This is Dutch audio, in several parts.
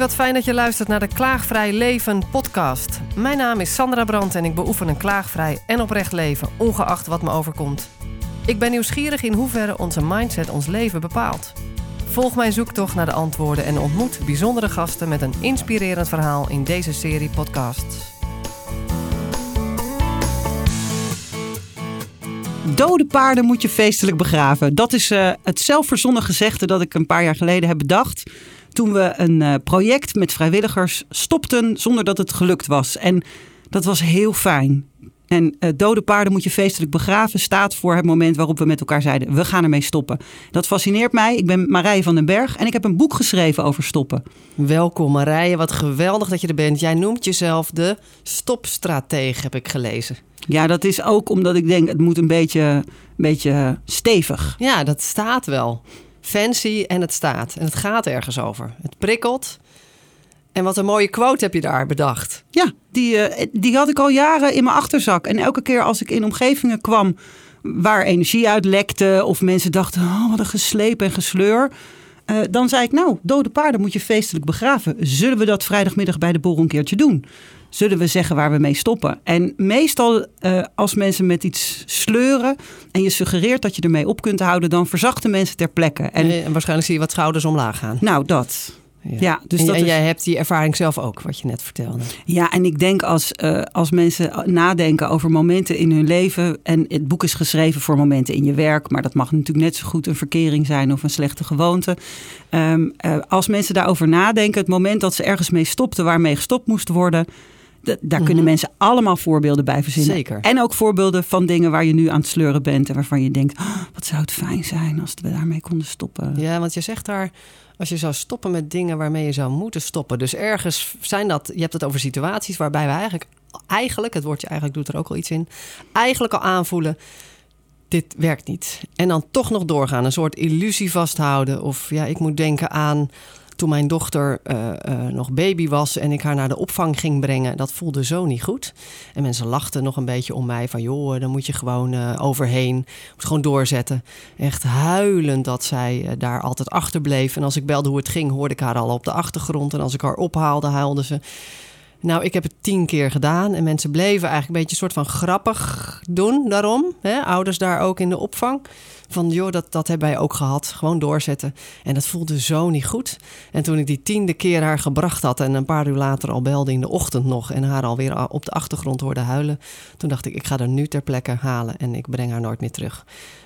wat fijn dat je luistert naar de Klaagvrij Leven podcast. Mijn naam is Sandra Brandt en ik beoefen een klaagvrij en oprecht leven, ongeacht wat me overkomt. Ik ben nieuwsgierig in hoeverre onze mindset ons leven bepaalt. Volg mijn zoektocht naar de antwoorden en ontmoet bijzondere gasten met een inspirerend verhaal in deze serie podcasts. Dode paarden moet je feestelijk begraven. Dat is uh, het zelfverzonnen gezegde dat ik een paar jaar geleden heb bedacht. Toen we een uh, project met vrijwilligers stopten zonder dat het gelukt was. En dat was heel fijn. En uh, dode paarden moet je feestelijk begraven staat voor het moment waarop we met elkaar zeiden: we gaan ermee stoppen. Dat fascineert mij. Ik ben Marije van den Berg en ik heb een boek geschreven over stoppen. Welkom Marije, wat geweldig dat je er bent. Jij noemt jezelf de stopstratege, heb ik gelezen. Ja, dat is ook omdat ik denk het moet een beetje, een beetje stevig. Ja, dat staat wel. Fancy en het staat. En het gaat ergens over. Het prikkelt. En wat een mooie quote heb je daar bedacht. Ja, die, uh, die had ik al jaren in mijn achterzak. En elke keer als ik in omgevingen kwam waar energie uit lekte... of mensen dachten, oh, wat een geslepen en gesleur... Uh, dan zei ik, nou, dode paarden moet je feestelijk begraven. Zullen we dat vrijdagmiddag bij de borrel een keertje doen? Zullen we zeggen waar we mee stoppen? En meestal uh, als mensen met iets sleuren en je suggereert dat je ermee op kunt houden, dan verzachten mensen ter plekke. En, en waarschijnlijk zie je wat schouders omlaag gaan. Nou, dat. Ja. ja, dus en, dat en jij hebt die ervaring zelf ook, wat je net vertelde. Ja, en ik denk als, uh, als mensen nadenken over momenten in hun leven. En het boek is geschreven voor momenten in je werk. Maar dat mag natuurlijk net zo goed een verkering zijn of een slechte gewoonte. Um, uh, als mensen daarover nadenken, het moment dat ze ergens mee stopten waarmee gestopt moest worden. Daar mm-hmm. kunnen mensen allemaal voorbeelden bij verzinnen. Zeker. En ook voorbeelden van dingen waar je nu aan het sleuren bent. En waarvan je denkt, oh, wat zou het fijn zijn als we daarmee konden stoppen. Ja, want je zegt daar als je zou stoppen met dingen waarmee je zou moeten stoppen. Dus ergens zijn dat, je hebt het over situaties waarbij we eigenlijk, eigenlijk, het woordje eigenlijk doet er ook al iets in, eigenlijk al aanvoelen, dit werkt niet. En dan toch nog doorgaan, een soort illusie vasthouden. Of ja, ik moet denken aan toen mijn dochter uh, uh, nog baby was en ik haar naar de opvang ging brengen, dat voelde zo niet goed. En mensen lachten nog een beetje om mij van joh, dan moet je gewoon uh, overheen, moet gewoon doorzetten. Echt huilend dat zij daar altijd achter bleef. En als ik belde hoe het ging, hoorde ik haar al op de achtergrond. En als ik haar ophaalde, huilde ze. Nou, ik heb het tien keer gedaan en mensen bleven eigenlijk een beetje een soort van grappig doen daarom. Hè? Ouders daar ook in de opvang. Van joh, dat, dat hebben wij ook gehad. Gewoon doorzetten. En dat voelde zo niet goed. En toen ik die tiende keer haar gebracht had en een paar uur later al belde in de ochtend nog en haar alweer op de achtergrond hoorde huilen, toen dacht ik, ik ga haar nu ter plekke halen en ik breng haar nooit meer terug.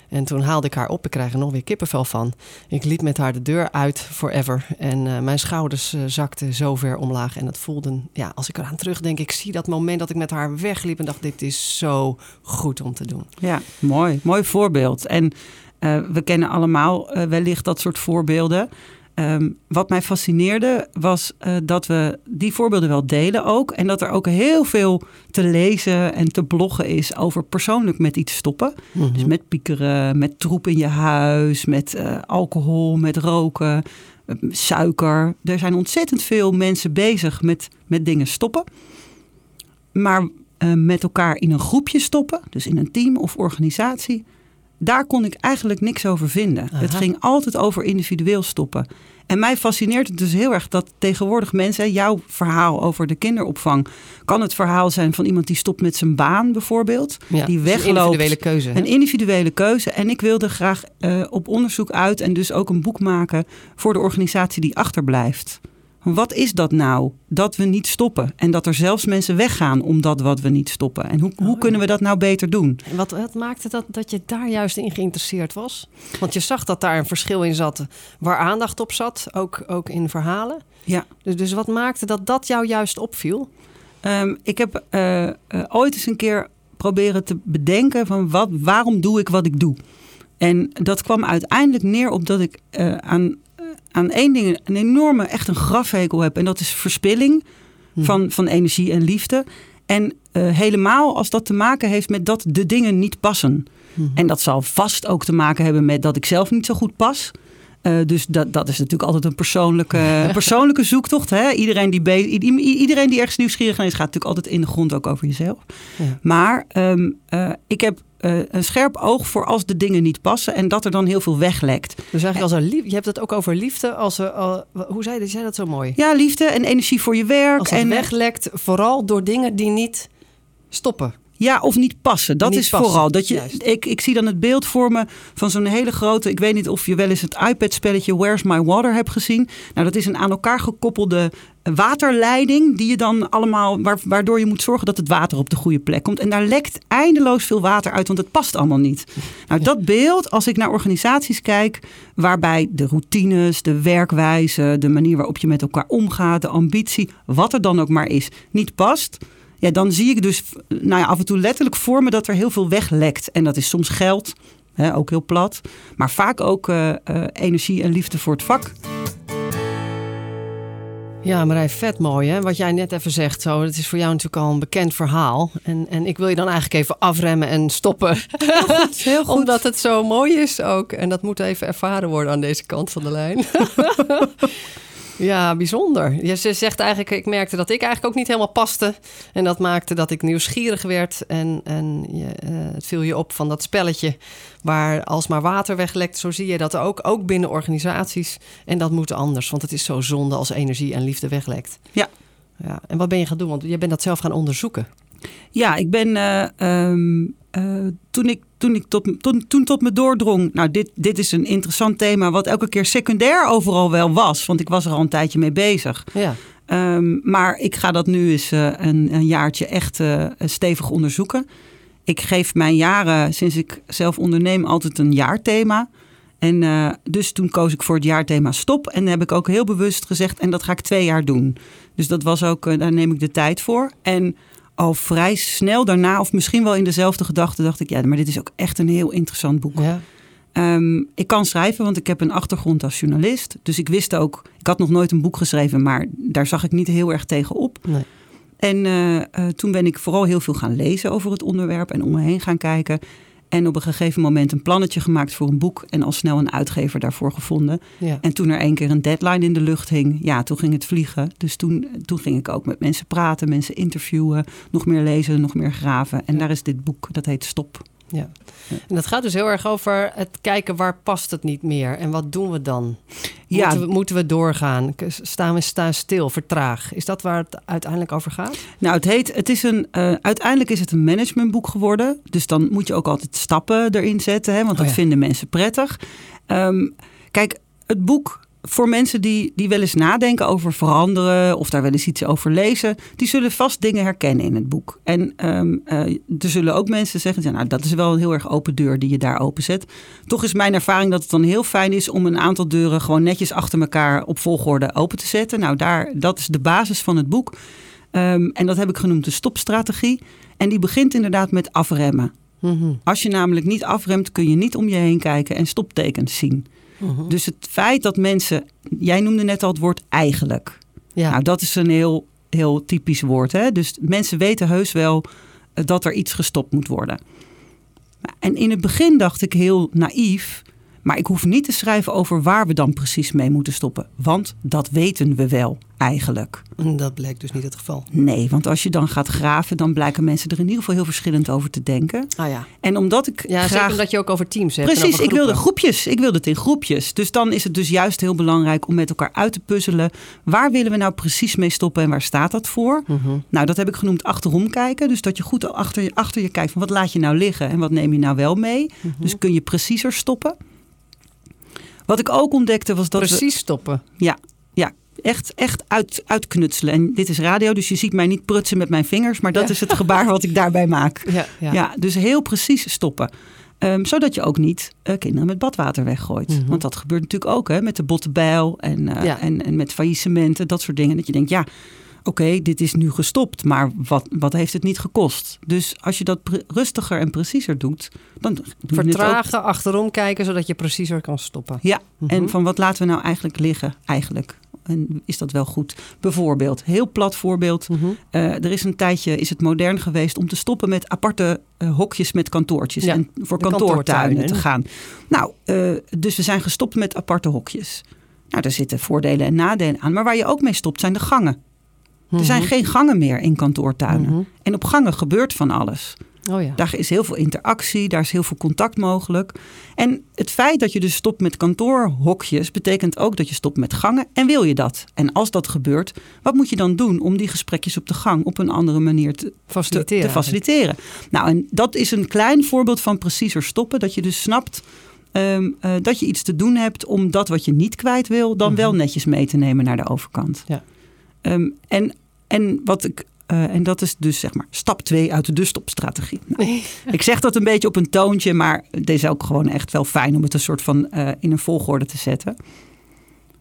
En toen haalde ik haar op. Ik krijg er nog weer kippenvel van. Ik liep met haar de deur uit forever. En uh, mijn schouders uh, zakten zo ver omlaag. En het voelde, ja, als ik eraan terugdenk, ik zie dat moment dat ik met haar wegliep en dacht: dit is zo goed om te doen. Ja, mooi. Mooi voorbeeld. En uh, we kennen allemaal wellicht dat soort voorbeelden. Um, wat mij fascineerde was uh, dat we die voorbeelden wel delen ook. En dat er ook heel veel te lezen en te bloggen is over persoonlijk met iets stoppen. Mm -hmm. Dus met piekeren, met troep in je huis, met uh, alcohol, met roken, uh, suiker. Er zijn ontzettend veel mensen bezig met, met dingen stoppen. Maar met elkaar in een groepje stoppen, dus in een team of organisatie, daar kon ik eigenlijk niks over vinden. Aha. Het ging altijd over individueel stoppen. En mij fascineert het dus heel erg dat tegenwoordig mensen, jouw verhaal over de kinderopvang, kan het verhaal zijn van iemand die stopt met zijn baan bijvoorbeeld, ja, die wegloopt. Een individuele keuze. Hè? Een individuele keuze. En ik wilde graag uh, op onderzoek uit en dus ook een boek maken voor de organisatie die achterblijft. Wat is dat nou? Dat we niet stoppen. En dat er zelfs mensen weggaan omdat wat we niet stoppen. En hoe, oh, hoe kunnen we dat nou beter doen? En wat, wat maakte dat dat je daar juist in geïnteresseerd was? Want je zag dat daar een verschil in zat waar aandacht op zat, ook, ook in verhalen. Ja. Dus, dus wat maakte dat dat jou juist opviel? Um, ik heb uh, uh, ooit eens een keer proberen te bedenken van wat, waarom doe ik wat ik doe? En dat kwam uiteindelijk neer op dat ik uh, aan aan één ding een enorme, echt een grafhekel heb. En dat is verspilling hmm. van, van energie en liefde. En uh, helemaal als dat te maken heeft met dat de dingen niet passen. Hmm. En dat zal vast ook te maken hebben met dat ik zelf niet zo goed pas. Uh, dus dat, dat is natuurlijk altijd een persoonlijke, persoonlijke zoektocht. Hè? Iedereen, die iedereen die ergens nieuwsgierig is, gaat natuurlijk altijd in de grond ook over jezelf. Ja. Maar um, uh, ik heb eh, een scherp oog voor als de dingen niet passen en dat er dan heel veel weglekt. Dus eigenlijk als er lief, je hebt het ook over liefde. Als er, al- hoe zei je, zei dat zo mooi? Ja, liefde en energie voor je werk. Als het en, weglekt, vooral door dingen die niet stoppen. Ja, of niet passen. Dat Niet is passen, vooral. Dat je, juist. ik, ik zie dan het beeld voor me van zo'n hele grote. Ik weet niet of je wel eens het iPad-spelletje Where's My Water hebt gezien. Nou, dat is een aan elkaar gekoppelde waterleiding. Die je dan allemaal. waar- waardoor je moet zorgen dat het water op de goede plek komt. En daar lekt eindeloos veel water uit, want het past allemaal niet. Nou, dat beeld, als ik naar organisaties kijk. waarbij de routines, de werkwijze, de manier waarop je met elkaar omgaat, de ambitie, wat er dan ook maar is, niet past. Ja, dan zie ik dus nou ja, af en toe letterlijk voor me dat er heel veel weglekt. En dat is soms geld, hè, ook heel plat. Maar vaak ook eh, eh, energie en liefde voor het vak. Ja, Marij, vet mooi hè. Wat jij net even zegt, zo, het is voor jou natuurlijk al een bekend verhaal. En, en ik wil je dan eigenlijk even afremmen en stoppen. Heel Omdat het zo mooi is ook. En dat moet even ervaren worden aan deze kant van de lijn. ja, bijzonder. Je ze zegt eigenlijk, ik merkte dat ik eigenlijk ook niet helemaal paste. En dat maakte dat ik nieuwsgierig werd. En, en je, eh, het viel je op van dat spelletje waar als maar water weglekt. Zo zie je dat ook, ook binnen organisaties. En dat moet anders, want het is zo zonde als energie en liefde weglekt. Ja. ja. En wat ben je gaan doen? Want je bent dat zelf gaan onderzoeken. Ja, ik ben eh, toen ik, toen, ik tot, toen, toen tot me doordrong. Nou, dit, dit is een interessant thema, wat elke keer secundair overal wel was. Want ik was er al een tijdje mee bezig. Ja. Ehm, maar ik ga dat nu eens eh, een, een jaartje echt stevig onderzoeken. Ik geef mijn jaren, sinds ik zelf onderneem, altijd een jaarthema. En dus toen koos ik voor het jaarthema stop. En heb ik ook heel bewust gezegd, en dat ga ik twee jaar doen. Dus dat was ook, daar neem ik de tijd voor. En al vrij snel daarna, of misschien wel in dezelfde gedachte, dacht ik, ja, maar dit is ook echt een heel interessant boek. ja. Ehm, ik kan schrijven, want ik heb een achtergrond als journalist. Dus ik wist ook, ik had nog nooit een boek geschreven, maar daar zag ik niet heel erg tegen op. Nee. En eh, eh, toen ben ik vooral heel veel gaan lezen over het onderwerp en om me heen gaan kijken. En op een gegeven moment een plannetje gemaakt voor een boek en al snel een uitgever daarvoor gevonden. Ja. En toen er één keer een deadline in de lucht hing, ja, toen ging het vliegen. Dus toen, toen ging ik ook met mensen praten, mensen interviewen, nog meer lezen, nog meer graven. En Ja. daar is dit boek, dat heet Stop. Ja. En dat gaat dus heel erg over het kijken waar past het niet meer en wat doen we dan? Ja. Moeten, we, moeten we doorgaan? Staan we staan stil, vertraag? Is dat waar het uiteindelijk over gaat? Nou, het heet, het is een, eh, uiteindelijk is het een managementboek geworden. Dus dan moet je ook altijd stappen erin zetten, hè, want Oh dat ja. vinden mensen prettig. Ehm, kijk, het boek voor mensen die, die wel eens nadenken over veranderen of daar wel eens iets over lezen, die zullen vast dingen herkennen in het boek. En ehm, eh, er zullen ook mensen zeggen, ja, nou, dat is wel een heel erg open deur die je daar openzet. Toch is mijn ervaring dat het dan heel fijn is om een aantal deuren gewoon netjes achter elkaar op volgorde open te zetten. Nou, daar, dat is de basis van het boek. Ehm, en dat heb ik genoemd de stopstrategie. En die begint inderdaad met afremmen. Mhm. Als je namelijk niet afremt, kun je niet om je heen kijken en stoptekens zien. Mhm. Dus het feit dat mensen, jij noemde net al het woord eigenlijk. Ja. Nou, dat is een heel, heel typisch woord. Hè? Dus mensen weten heus wel eh, dat er iets gestopt moet worden. En in het begin dacht ik heel naïef, maar ik hoef niet te schrijven over waar we dan precies mee moeten stoppen. Want dat weten we wel eigenlijk. En dat bleek dus niet het geval. Nee, want als je dan gaat graven, dan blijken mensen er in ieder geval heel verschillend over te denken. Ah ja. En omdat ik Ja, graag... omdat je ook over teams hebt. Precies, ik wilde groepjes. Ik wilde het in groepjes. Dus dan is het dus juist heel belangrijk om met elkaar uit te puzzelen. Waar willen we nou precies mee stoppen en waar staat dat voor? Mhm. Nou, dat heb ik genoemd achterom kijken. Dus dat je goed achter je, achter je kijkt van wat laat je nou liggen en wat neem je nou wel mee. Mhm. Dus kun je preciezer stoppen. Wat ik ook ontdekte was dat we Precies stoppen. echt, echt uit, uitknutselen. En dit is radio, dus je ziet mij niet prutsen met mijn vingers. Maar dat Ja. is het gebaar wat ik daarbij maak. Ja, ja. Ja, dus heel precies stoppen. Ehm, zodat je ook niet eh, kinderen met badwater weggooit. Mhm. Want dat gebeurt natuurlijk ook hè, met de botte bijl en, eh, Ja. en, en met faillissementen, dat soort dingen. Dat je denkt, ja, oké, dit is nu gestopt, maar wat, wat heeft het niet gekost? Dus als je dat rustiger en preciezer doet, dan doe je het ook. Vertragen, achterom kijken, zodat je preciezer kan stoppen. Ja, Mhm. en van wat laten we nou eigenlijk liggen, eigenlijk? En is dat wel goed? Bijvoorbeeld, heel plat voorbeeld. Mhm. Eh, er is een tijdje is het modern geweest om te stoppen met aparte eh, hokjes met kantoortjes Ja, en voor kantoortuinen. te gaan. Nou, eh, dus we zijn gestopt met aparte hokjes. Nou, daar zitten voordelen en nadelen aan. Maar waar je ook mee stopt zijn de gangen. Er zijn Mhm. geen gangen meer in kantoortuinen. Mhm. En op gangen gebeurt van alles. Oh ja. Daar is heel veel interactie, daar is heel veel contact mogelijk. En het feit dat je dus stopt met kantoorhokjes betekent ook dat je stopt met gangen. En wil je dat? En als dat gebeurt, wat moet je dan doen om die gesprekjes op de gang op een andere manier te faciliteren? Te, te faciliteren. Nou, en dat is een klein voorbeeld van preciezer stoppen. Dat je dus snapt Ehm, eh, dat je iets te doen hebt om dat wat je niet kwijt wil, dan wel mhm. netjes mee te nemen naar de overkant. Ja. Ehm, en, en wat ik. Uh, en dat is dus zeg maar stap 2 uit de dustopstrategie. Nou, ik zeg dat een beetje op een toontje, maar het is ook gewoon echt wel fijn om het een soort van uh, in een volgorde te zetten.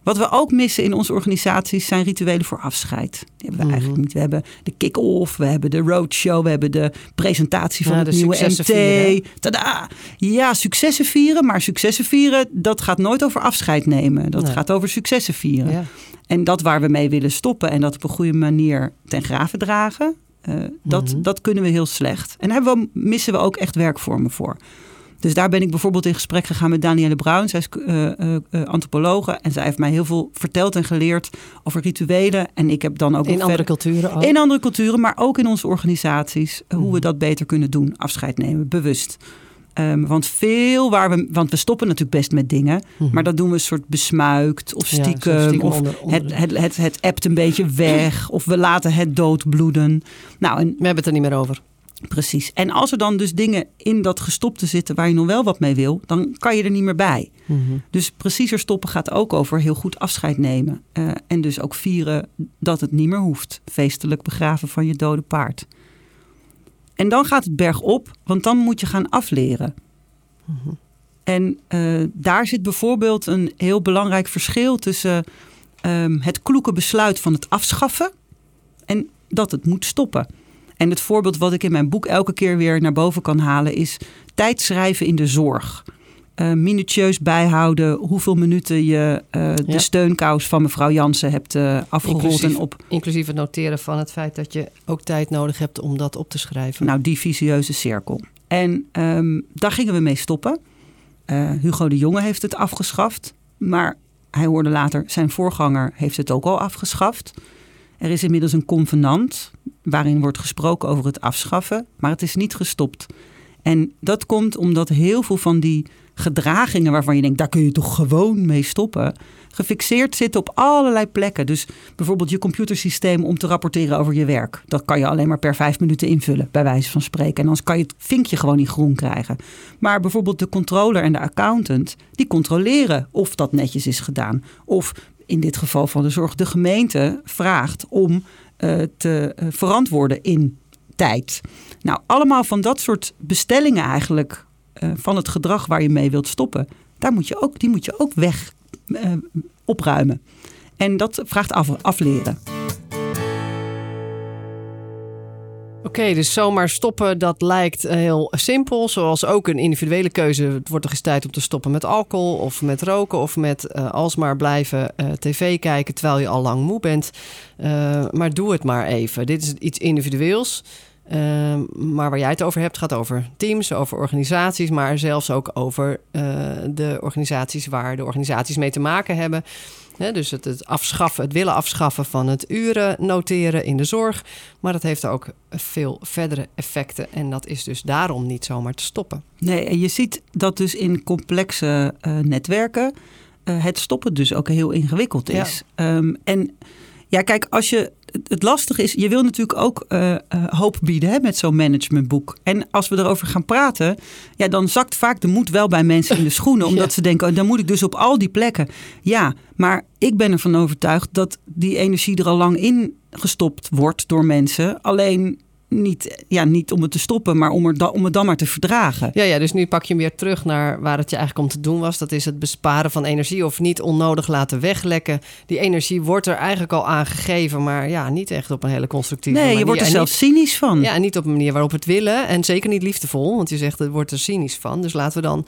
Wat we ook missen in onze organisaties zijn rituelen voor afscheid. Die hebben we mhm. eigenlijk niet. We hebben de kick-off, we hebben de roadshow, we hebben de presentatie van het nieuwe MT. Vieren. Tada! Ja, successen vieren, maar successen vieren, dat gaat nooit over afscheid nemen. Dat gaat over successen vieren. Ja. En dat waar we mee willen stoppen en dat op een goede manier ten graven dragen, uh, dat, mhm. dat kunnen we heel slecht. En daar missen we ook echt werkvormen voor. Dus daar ben ik bijvoorbeeld in gesprek gegaan met Danielle Bruin. Zij is uh, uh, antropologe en zij heeft mij heel veel verteld en geleerd over rituelen. En ik heb dan ook in andere culturen In andere culturen, maar ook in onze organisaties. Hoe we mhm. dat beter kunnen doen. Afscheid nemen, bewust. Um, want veel waar we, want we stoppen natuurlijk best met dingen, mhm. maar dat doen we een soort besmuikt of stiekem, of Het, het, het, het appt een beetje weg, of we laten het doodbloeden. Nou, en, we hebben het er niet meer over. Precies. En als er dan dus dingen in dat gestopte zitten waar je nog wel wat mee wil, dan kan je er niet meer bij. Mm -hmm. Dus preciezer stoppen gaat ook over heel goed afscheid nemen. Uh, en dus ook vieren dat het niet meer hoeft. Feestelijk begraven van je dode paard. En dan gaat het bergop, want dan moet je gaan afleren. Mm -hmm. En uh, daar zit bijvoorbeeld een heel belangrijk verschil tussen um, het kloeke besluit van het afschaffen en dat het moet stoppen. En het voorbeeld wat ik in mijn boek elke keer weer naar boven kan halen is tijdschrijven in de zorg. Uh, minutieus bijhouden hoeveel minuten je uh, de steunkous van mevrouw Jansen hebt uh, afgerold. Inclusief, en op... inclusief het noteren van het feit dat je ook tijd nodig hebt om dat op te schrijven. Nou, die visieuze cirkel. En um, daar gingen we mee stoppen. Hugo de Jonge heeft het afgeschaft. Maar hij hoorde later, zijn voorganger heeft het ook al afgeschaft. Er is inmiddels een convenant waarin wordt gesproken over het afschaffen, maar het is niet gestopt. En dat komt omdat heel veel van die gedragingen waarvan je denkt, daar kun je toch gewoon mee stoppen, gefixeerd zitten op allerlei plekken. Dus bijvoorbeeld je computersysteem om te rapporteren over je werk. Dat kan je alleen maar per vijf minuten invullen, bij wijze van spreken. En anders kan je het vinkje gewoon niet groen krijgen. Maar bijvoorbeeld de controller en de accountant, die controleren of dat netjes is gedaan. Of in dit geval van de zorg, de gemeente vraagt om te uh, verantwoorden in tijd. Nou, allemaal van dat soort bestellingen eigenlijk uh, van het gedrag waar je mee wilt stoppen. Daar moet je ook, die moet je ook weg opruimen. En dat vraagt af, afleren. Oké, dus zomaar stoppen, dat lijkt eh, heel simpel. Zoals ook een individuele keuze. Het wordt toch eens tijd om te stoppen met alcohol of met roken of met uh, alsmaar blijven uh, tv kijken terwijl je al lang moe bent. Maar doe het maar even. Dit is iets individueels. maar waar jij het over hebt, gaat over teams, over organisaties, maar zelfs ook over de organisaties waar de organisaties mee te maken hebben dus het, het, afschaffen, het willen afschaffen van het uren noteren in de zorg. Maar dat heeft ook veel verdere effecten. En dat is dus daarom niet zomaar te stoppen. Nee, en je ziet dat dus in complexe uh, netwerken uh, het stoppen dus ook heel ingewikkeld is. Ja. Um, en ja, kijk, als je het lastige is, je wil natuurlijk ook uh, hoop bieden hè, met zo'n managementboek. En als we erover gaan praten, ja, dan zakt vaak de moed wel bij mensen in de schoenen. Omdat ze denken, oh, dan moet ik dus op al die plekken. Ja, maar ik ben ervan overtuigd dat die energie er al lang in gestopt wordt door mensen. Alleen niet, ja, niet om het te stoppen, maar om, er om het dan maar te verdragen. Ja, ja, dus nu pak je hem weer terug naar waar het je eigenlijk om te doen was. Dat is het besparen van energie of niet onnodig laten weglekken. Die energie wordt er eigenlijk al aangegeven, maar ja, niet echt op een hele constructieve nee, manier. Nee, je wordt er zelfs cynisch van. Ja, en niet op een manier waarop we het willen. En zeker niet liefdevol, want je zegt het wordt er cynisch van. Dus laten we dan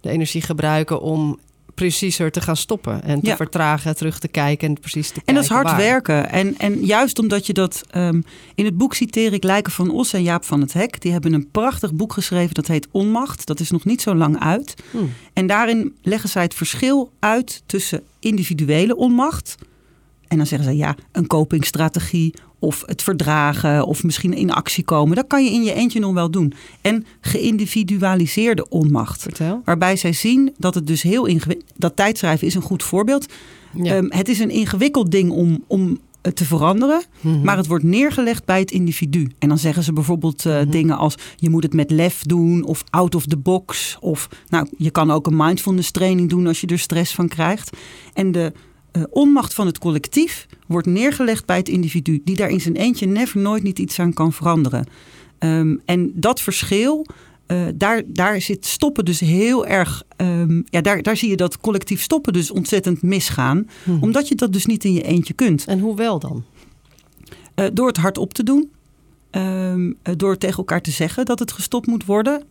de energie gebruiken om preciezer te gaan stoppen. En te vertragen, terug te kijken en precies te kijken. En dat is hard werken. En, en juist omdat je dat... Um, in het boek citeer ik Lijken van Os en Jaap van het Hek. Die hebben een prachtig boek geschreven dat heet Onmacht. Dat is nog niet zo lang uit. Hmm. En daarin leggen zij het verschil uit tussen individuele onmacht... En dan zeggen ze ja, een copingstrategie of het verdragen of misschien in actie komen. Dat kan je in je eentje nog wel doen. En geïndividualiseerde onmacht. Vertel. Waarbij zij zien dat het dus heel ingewikkeld... Dat tijdschrijven is een goed voorbeeld. Ja. Ehm, het is een ingewikkeld ding om, om te veranderen. Mhm. Maar het wordt neergelegd bij het individu. En dan zeggen ze bijvoorbeeld eh, Mhm. dingen als... je moet het met lef doen of out of the box. Of nou, je kan ook een mindfulness training doen als je er stress van krijgt. En de eh, onmacht van het collectief wordt neergelegd bij het individu... die daar in zijn eentje never nooit niet iets aan kan veranderen. Ehm, en dat verschil... eh, daar, daar zit stoppen dus heel erg. ehm, ja, daar, daar zie je dat collectief stoppen dus ontzettend misgaan. Mhm. Omdat je dat dus niet in je eentje kunt. En hoe wel dan? Eh, door het hardop te doen. Ehm, eh, door tegen elkaar te zeggen dat het gestopt moet worden.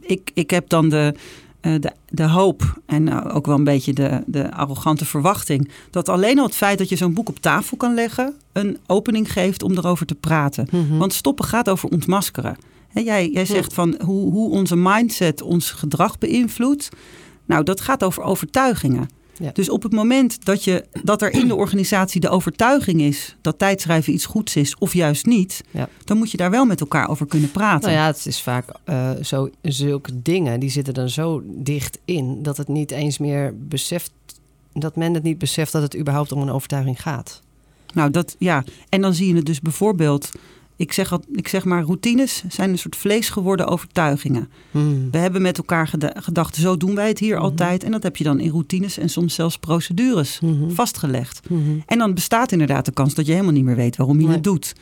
Ik, ik heb dan de, de, de hoop en eh, ook wel een beetje de, de arrogante verwachting. dat alleen al het feit dat je zo'n boek op tafel kan leggen. een opening geeft om erover te praten. Mhm. Want stoppen gaat over ontmaskeren. Jij, jij zegt van hoe, hoe onze mindset ons gedrag beïnvloedt. Nou, dat gaat over overtuigingen. Ja. Dus op het moment dat, je, dat er in de organisatie de overtuiging is dat tijdschrijven iets goeds is of juist niet, Ja. dan moet je daar wel met elkaar over kunnen praten. Nou ja, het is vaak eh, zo, zulke dingen, die zitten dan zo dicht in dat het niet eens meer beseft, dat men het niet beseft dat het überhaupt om een overtuiging gaat. Nou, dat ja. En dan zie je het dus bijvoorbeeld. Ik zeg, al- ik zeg maar, routines zijn een soort vlees geworden overtuigingen. We hebben met elkaar geda- gedacht, zo doen wij het hier Mhm. altijd. En dat heb je dan in routines en soms zelfs procedures Mhm. vastgelegd. En dan bestaat inderdaad de kans dat je helemaal niet meer weet waarom je Nee. het doet.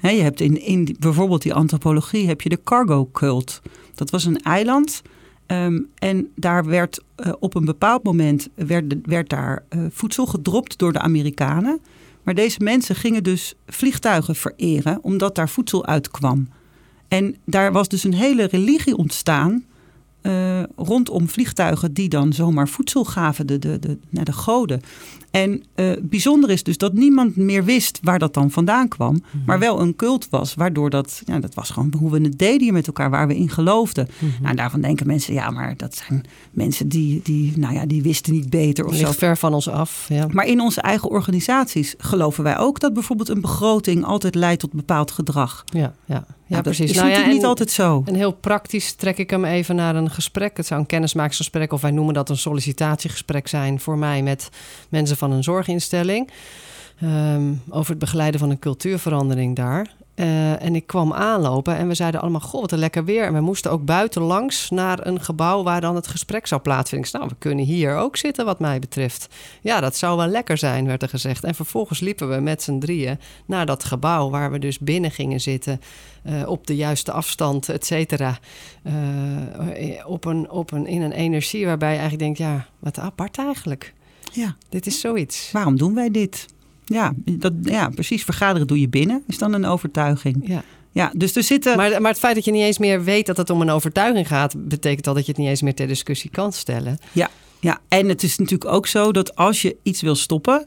Je hebt in, in bijvoorbeeld die antropologie heb je de cargo cult. Dat was een eiland. ehm, en daar werd eh, op een bepaald moment werd, werd daar eh, voedsel gedropt door de Amerikanen. Maar deze mensen gingen dus vliegtuigen vereren omdat daar voedsel uitkwam. En daar was dus een hele religie ontstaan eh, rondom vliegtuigen die dan zomaar voedsel gaven de, de, de, naar de goden. En eh, bijzonder is dus dat niemand meer wist waar dat dan vandaan kwam. Mhm. Maar wel een cult was, waardoor dat, ja, dat was gewoon hoe we het deden hier met elkaar, waar we in geloofden. Mhm. Nou, daarvan denken mensen, ja, maar dat zijn mensen die, die, nou ja, die wisten niet beter of zo. Ver van ons af. Ja. Maar in onze eigen organisaties geloven wij ook dat bijvoorbeeld een begroting altijd leidt tot bepaald gedrag. Ja, ja. Ja Nou, dat precies. is Nou ja, niet altijd zo. En heel praktisch trek ik hem even naar een gesprek. Het zou een kennismakingsgesprek of wij noemen dat een sollicitatiegesprek zijn voor mij met mensen van een zorginstelling. Ehm, over het begeleiden van een cultuurverandering daar. Eh, en ik kwam aanlopen en we zeiden allemaal: Goh, wat een lekker weer. En we moesten ook buiten langs naar een gebouw waar dan het gesprek zou plaatsvinden. Ik zei, nou, we kunnen hier ook zitten, wat mij betreft. Ja, dat zou wel lekker zijn, werd er gezegd. En vervolgens liepen we met z'n drieën naar dat gebouw waar we dus binnen gingen zitten. eh, op de juiste afstand, et cetera. Eh, op een, op een, in een energie waarbij je eigenlijk denkt: ja, wat apart eigenlijk. Ja, Dit is zoiets. waarom doen wij dit? Ja, dat, ja, precies. Vergaderen doe je binnen, is dan een overtuiging. Ja. Ja, dus er zitten. Maar, maar het feit dat je niet eens meer weet dat het om een overtuiging gaat, betekent al dat je het niet eens meer ter discussie kan stellen. Ja, en het is natuurlijk ook zo dat als je iets wil stoppen,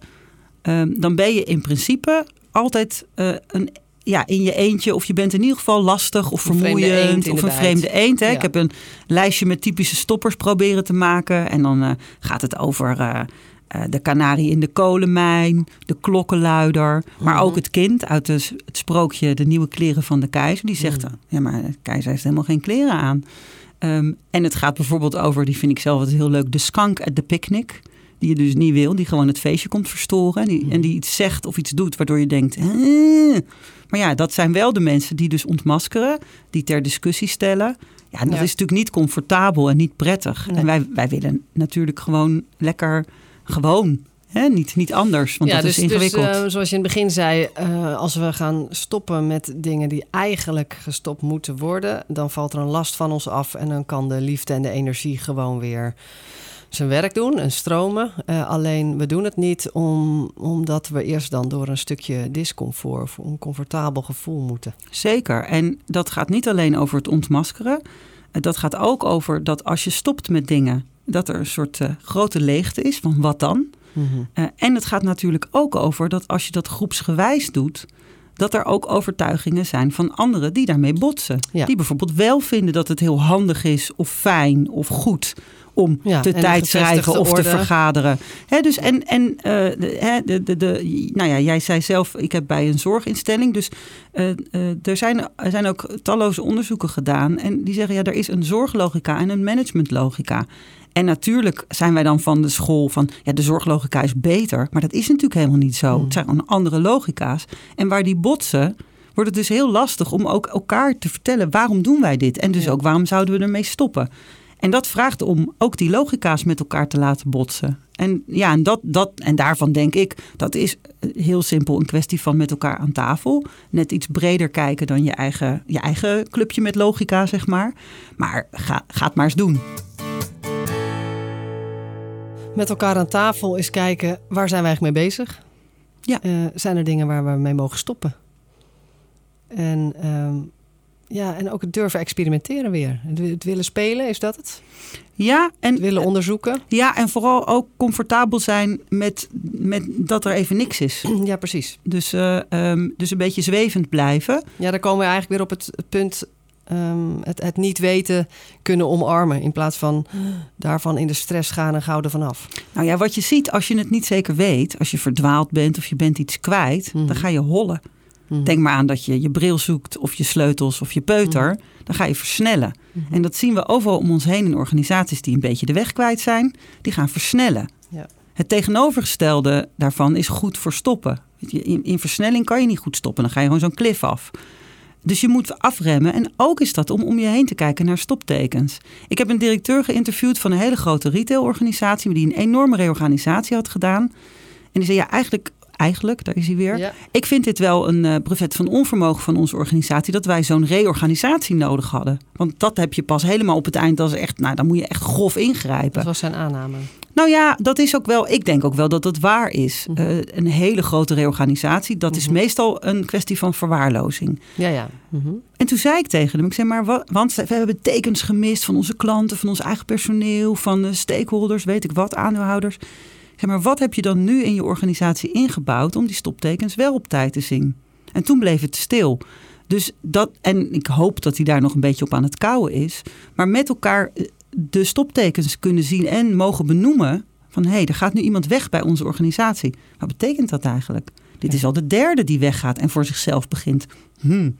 ehm, dan ben je in principe altijd eh, een, ja, in je eentje. Of je bent in ieder geval lastig of vermoeiend. Of een vreemde eend. Hè? Ja. Ik heb een lijstje met typische stoppers proberen te maken. En dan eh, gaat het over eh, eh, de kanarie in de kolenmijn, de klokkenluider. Maar Mhm. ook het kind uit de, het sprookje De Nieuwe Kleren van de Keizer. Die zegt, Mhm. ja maar de keizer heeft helemaal geen kleren aan. Ehm, en het gaat bijvoorbeeld over, die vind ik zelf altijd heel leuk, de skank at the picnic. Die je dus niet wil, die gewoon het feestje komt verstoren. En die, Mhm. en die iets zegt of iets doet waardoor je denkt. "Eh." Maar ja, dat zijn wel de mensen die dus ontmaskeren, die ter discussie stellen. Ja, en dat Ja. is natuurlijk niet comfortabel en niet prettig. Nee. En wij, wij willen natuurlijk gewoon lekker gewoon. Hè? Niet, niet anders, want dat is ingewikkeld. Dus, zoals je in het begin zei, eh, als we gaan stoppen met dingen die eigenlijk gestopt moeten worden, dan valt er een last van ons af en dan kan de liefde en de energie gewoon weer zijn werk doen en stromen. Eh, alleen we doen het niet om, omdat we eerst dan door een stukje discomfort of oncomfortabel gevoel moeten. Zeker. En dat gaat niet alleen over het ontmaskeren. Dat gaat ook over dat als je stopt met dingen, dat er een soort eh, grote leegte is van wat dan. Mhm. Eh, en het gaat natuurlijk ook over dat als je dat groepsgewijs doet, dat er ook overtuigingen zijn van anderen die daarmee botsen. Ja. Die bijvoorbeeld wel vinden dat het heel handig is of fijn of goed om Ja, te tijdschrijven of te vergaderen. Hè, dus en, en eh, de, hè, de, de, de, nou ja, jij zei zelf, ik heb bij een zorginstelling. Dus er, zijn, er zijn ook talloze onderzoeken gedaan. En die zeggen, ja, er is een zorglogica en een managementlogica. En natuurlijk zijn wij dan van de school van, ja, de zorglogica is beter. Maar dat is natuurlijk helemaal niet zo. Hmm. Het zijn gewoon andere logica's. En waar die botsen, wordt het dus heel lastig om ook elkaar te vertellen waarom doen wij dit. En dus Ja. ook waarom zouden we ermee stoppen. En dat vraagt om ook die logica's met elkaar te laten botsen. En ja, en, dat, dat, en daarvan denk ik, dat is heel simpel een kwestie van met elkaar aan tafel. Net iets breder kijken dan je eigen, je eigen clubje met logica, zeg maar. Maar ga, ga het maar eens doen. Met elkaar aan tafel eens kijken, waar zijn we eigenlijk mee bezig? Ja. Eh, zijn er dingen waar we mee mogen stoppen? En, ehm, ja, en ook het durven experimenteren weer. Het, willen spelen, is dat het? Ja, en, Het willen onderzoeken? ja, en vooral ook comfortabel zijn met, met dat er even niks is. Ja, precies. Dus, eh, ehm, dus een beetje zwevend blijven. Ja, daar komen we eigenlijk weer op het punt... ehm, het, het niet weten kunnen omarmen. In plaats van daarvan in de stress gaan en gouden vanaf. Nou ja, wat je ziet als je het niet zeker weet, als je verdwaald bent of je bent iets kwijt, Mhm. dan ga je hollen. Mhm. Denk maar aan dat je je bril zoekt of je sleutels of je peuter. Mhm. Dan ga je versnellen. En dat zien we overal om ons heen in organisaties die een beetje de weg kwijt zijn. Die gaan versnellen. Ja. Het tegenovergestelde daarvan is goed voor stoppen. In, in versnelling kan je niet goed stoppen. Dan ga je gewoon zo'n klif af. Dus je moet afremmen. En ook is dat om om je heen te kijken naar stoptekens. Ik heb een directeur geïnterviewd van een hele grote retailorganisatie... die een enorme reorganisatie had gedaan. En die zei, ja, eigenlijk, eigenlijk daar is hij weer... Ja. Ik vind dit wel een eh, brevet van onvermogen van onze organisatie dat wij zo'n reorganisatie nodig hadden. Want dat heb je pas helemaal op het eind als echt, nou dan moet je echt grof ingrijpen. Dat was zijn aanname. Nou ja, dat is ook wel, ik denk ook wel dat dat waar is. Mhm. Eh, een hele grote reorganisatie, dat is Mhm. meestal een kwestie van verwaarlozing. Ja, ja. Mhm. En toen zei ik tegen hem, ik zei maar, wat, want we hebben tekens gemist van onze klanten, van ons eigen personeel, van de stakeholders, weet ik wat, aandeelhouders. Maar, wat heb je dan nu in je organisatie ingebouwd om die stoptekens wel op tijd te zien? En toen bleef het stil. Dus dat, en ik hoop dat hij daar nog een beetje op aan het kouwen is. Maar met elkaar eh, de stoptekens kunnen zien en mogen benoemen. Van hé, hey, er gaat nu iemand weg bij onze organisatie. Wat betekent dat eigenlijk? Dit is al de derde die weggaat en voor zichzelf begint. Hmm.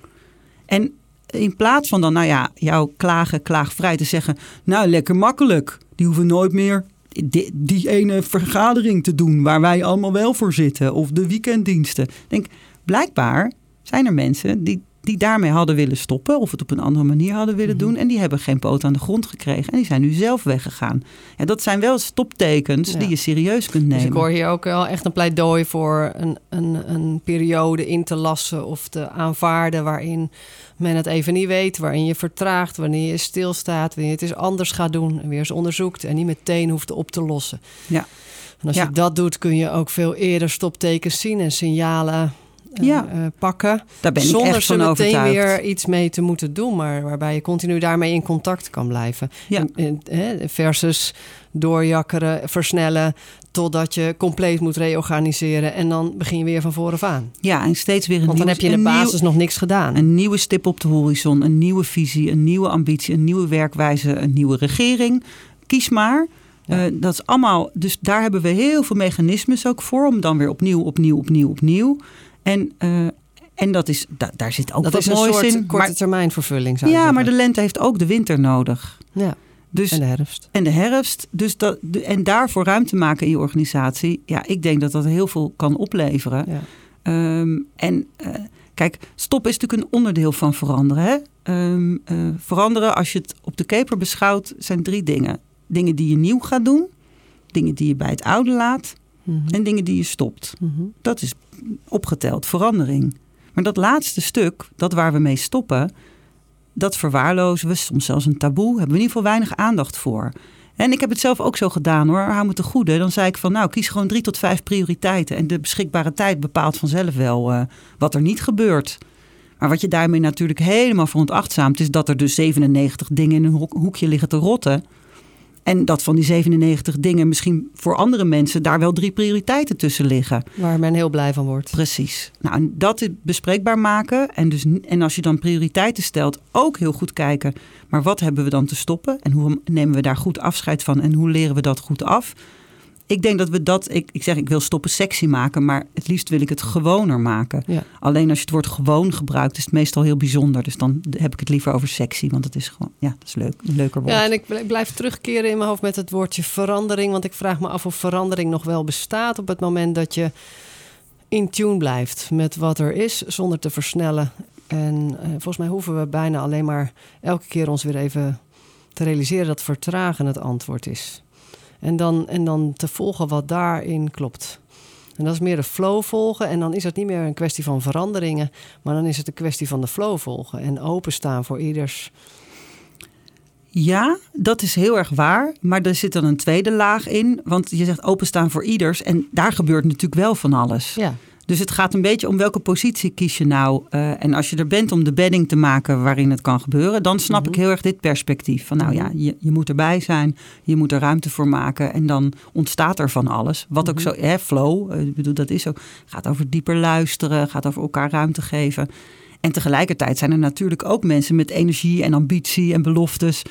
En in plaats van dan, nou ja, jouw klagen, klaagvrij te zeggen. Nou, lekker makkelijk. Die hoeven nooit meer die, die ene vergadering te doen waar wij allemaal wel voor zitten. Of de weekenddiensten. Ik Denk, blijkbaar zijn er mensen die, die daarmee hadden willen stoppen. Of het op een andere manier hadden willen Mhm. doen. En die hebben geen poot aan de grond gekregen. En die zijn nu zelf weggegaan. En dat zijn wel stoptekens Ja. die je serieus kunt nemen. Dus ik hoor hier ook wel echt een pleidooi voor een, een, een periode in te lassen of te aanvaarden waarin men het even niet weet, waarin je vertraagt, wanneer je stilstaat, wanneer je het eens anders gaat doen en weer eens onderzoekt en niet meteen hoeft op te lossen. Ja. En als Ja. je dat doet, kun je ook veel eerder stoptekens zien en signalen Ja. eh, pakken. Daar ben ik zonder echt van meteen overtuigd. weer iets mee te moeten doen, maar waarbij je continu daarmee in contact kan blijven. Ja. En- en, hè, versus doorjakkeren, versnellen, totdat je compleet moet reorganiseren en dan begin je weer van vooraf aan. Ja, en steeds weer een Want dan heb je in de nieuw- basis nog niks gedaan. Een nieuwe stip op de horizon, een nieuwe visie, een nieuwe ambitie, een nieuwe werkwijze, een nieuwe regering. Kies maar. Ja. Eh, dat is allemaal, dus daar hebben we heel veel mechanismes ook voor om dan weer opnieuw, opnieuw, opnieuw, opnieuw. En, eh, en dat is, da- daar zit ook dat wat is een moois soort in. korte Maar, termijn vervulling. Zou ja, maar zeggen. de lente heeft ook de winter nodig. ja, Dus, en de herfst. en de herfst. Dus dat, de- en daarvoor ruimte maken in je organisatie. Ja, ik denk dat dat heel veel kan opleveren. Ja. Ehm, en eh, kijk, stop is natuurlijk een onderdeel van veranderen. Hè? Ehm, eh, veranderen, als je het op de keper beschouwt, zijn drie dingen. Dingen die je nieuw gaat doen, dingen die je bij het oude laat Mhm. en dingen die je stopt. Mhm. Dat is opgeteld verandering. Maar dat laatste stuk, dat waar we mee stoppen, dat verwaarlozen we, soms zelfs een taboe, hebben we in ieder geval weinig aandacht voor. En ik heb het zelf ook zo gedaan hoor, hou me te goede. Dan zei ik van nou, kies gewoon drie tot vijf prioriteiten. En de beschikbare tijd bepaalt vanzelf wel eh, wat er niet gebeurt. Maar wat je daarmee natuurlijk helemaal veronachtzaamt... is dat er dus 97 dingen in een hoek- hoekje liggen te rotten. En dat van die 97 dingen misschien voor andere mensen daar wel drie prioriteiten tussen liggen. Waar men heel blij van wordt. Precies. Nou, en dat bespreekbaar maken. En, dus, en als je dan prioriteiten stelt, ook heel goed kijken. Maar wat hebben we dan te stoppen? En hoe nemen we daar goed afscheid van? En hoe leren we dat goed af? Ik denk dat we dat, ik, ik zeg ik wil stoppen sexy maken, maar het liefst wil ik het gewoner maken. Ja. Alleen als je het woord gewoon gebruikt, is het meestal heel bijzonder. Dus dan heb ik het liever over sexy, want het is gewoon, ja, dat is leuk, een leuker woord. Ja, en ik blijf terugkeren in mijn hoofd met het woordje verandering, want ik vraag me af of verandering nog wel bestaat op het moment dat je in tune blijft met wat er is, zonder te versnellen. En eh, volgens mij hoeven we bijna alleen maar elke keer ons weer even te realiseren dat vertragen het antwoord is. En dan, en dan te volgen wat daarin klopt. En dat is meer de flow volgen. En dan is het niet meer een kwestie van veranderingen, maar dan is het een kwestie van de flow volgen en openstaan voor ieders. Ja, dat is heel erg waar. Maar er zit dan een tweede laag in. Want je zegt openstaan voor ieders. En daar gebeurt natuurlijk wel van alles. Ja. Dus het gaat een beetje om welke positie kies je nou. Uh, en als je er bent om de bedding te maken waarin het kan gebeuren, dan snap ik mhm. heel erg dit perspectief. Van nou ja, mhm. je, je moet erbij zijn, je moet er ruimte voor maken en dan ontstaat er van alles. Wat ook mhm. zo, hè, flow, uh, ik bedoel, dat is ook, gaat over dieper luisteren, gaat over elkaar ruimte geven. En tegelijkertijd zijn er natuurlijk ook mensen met energie en ambitie en beloftes.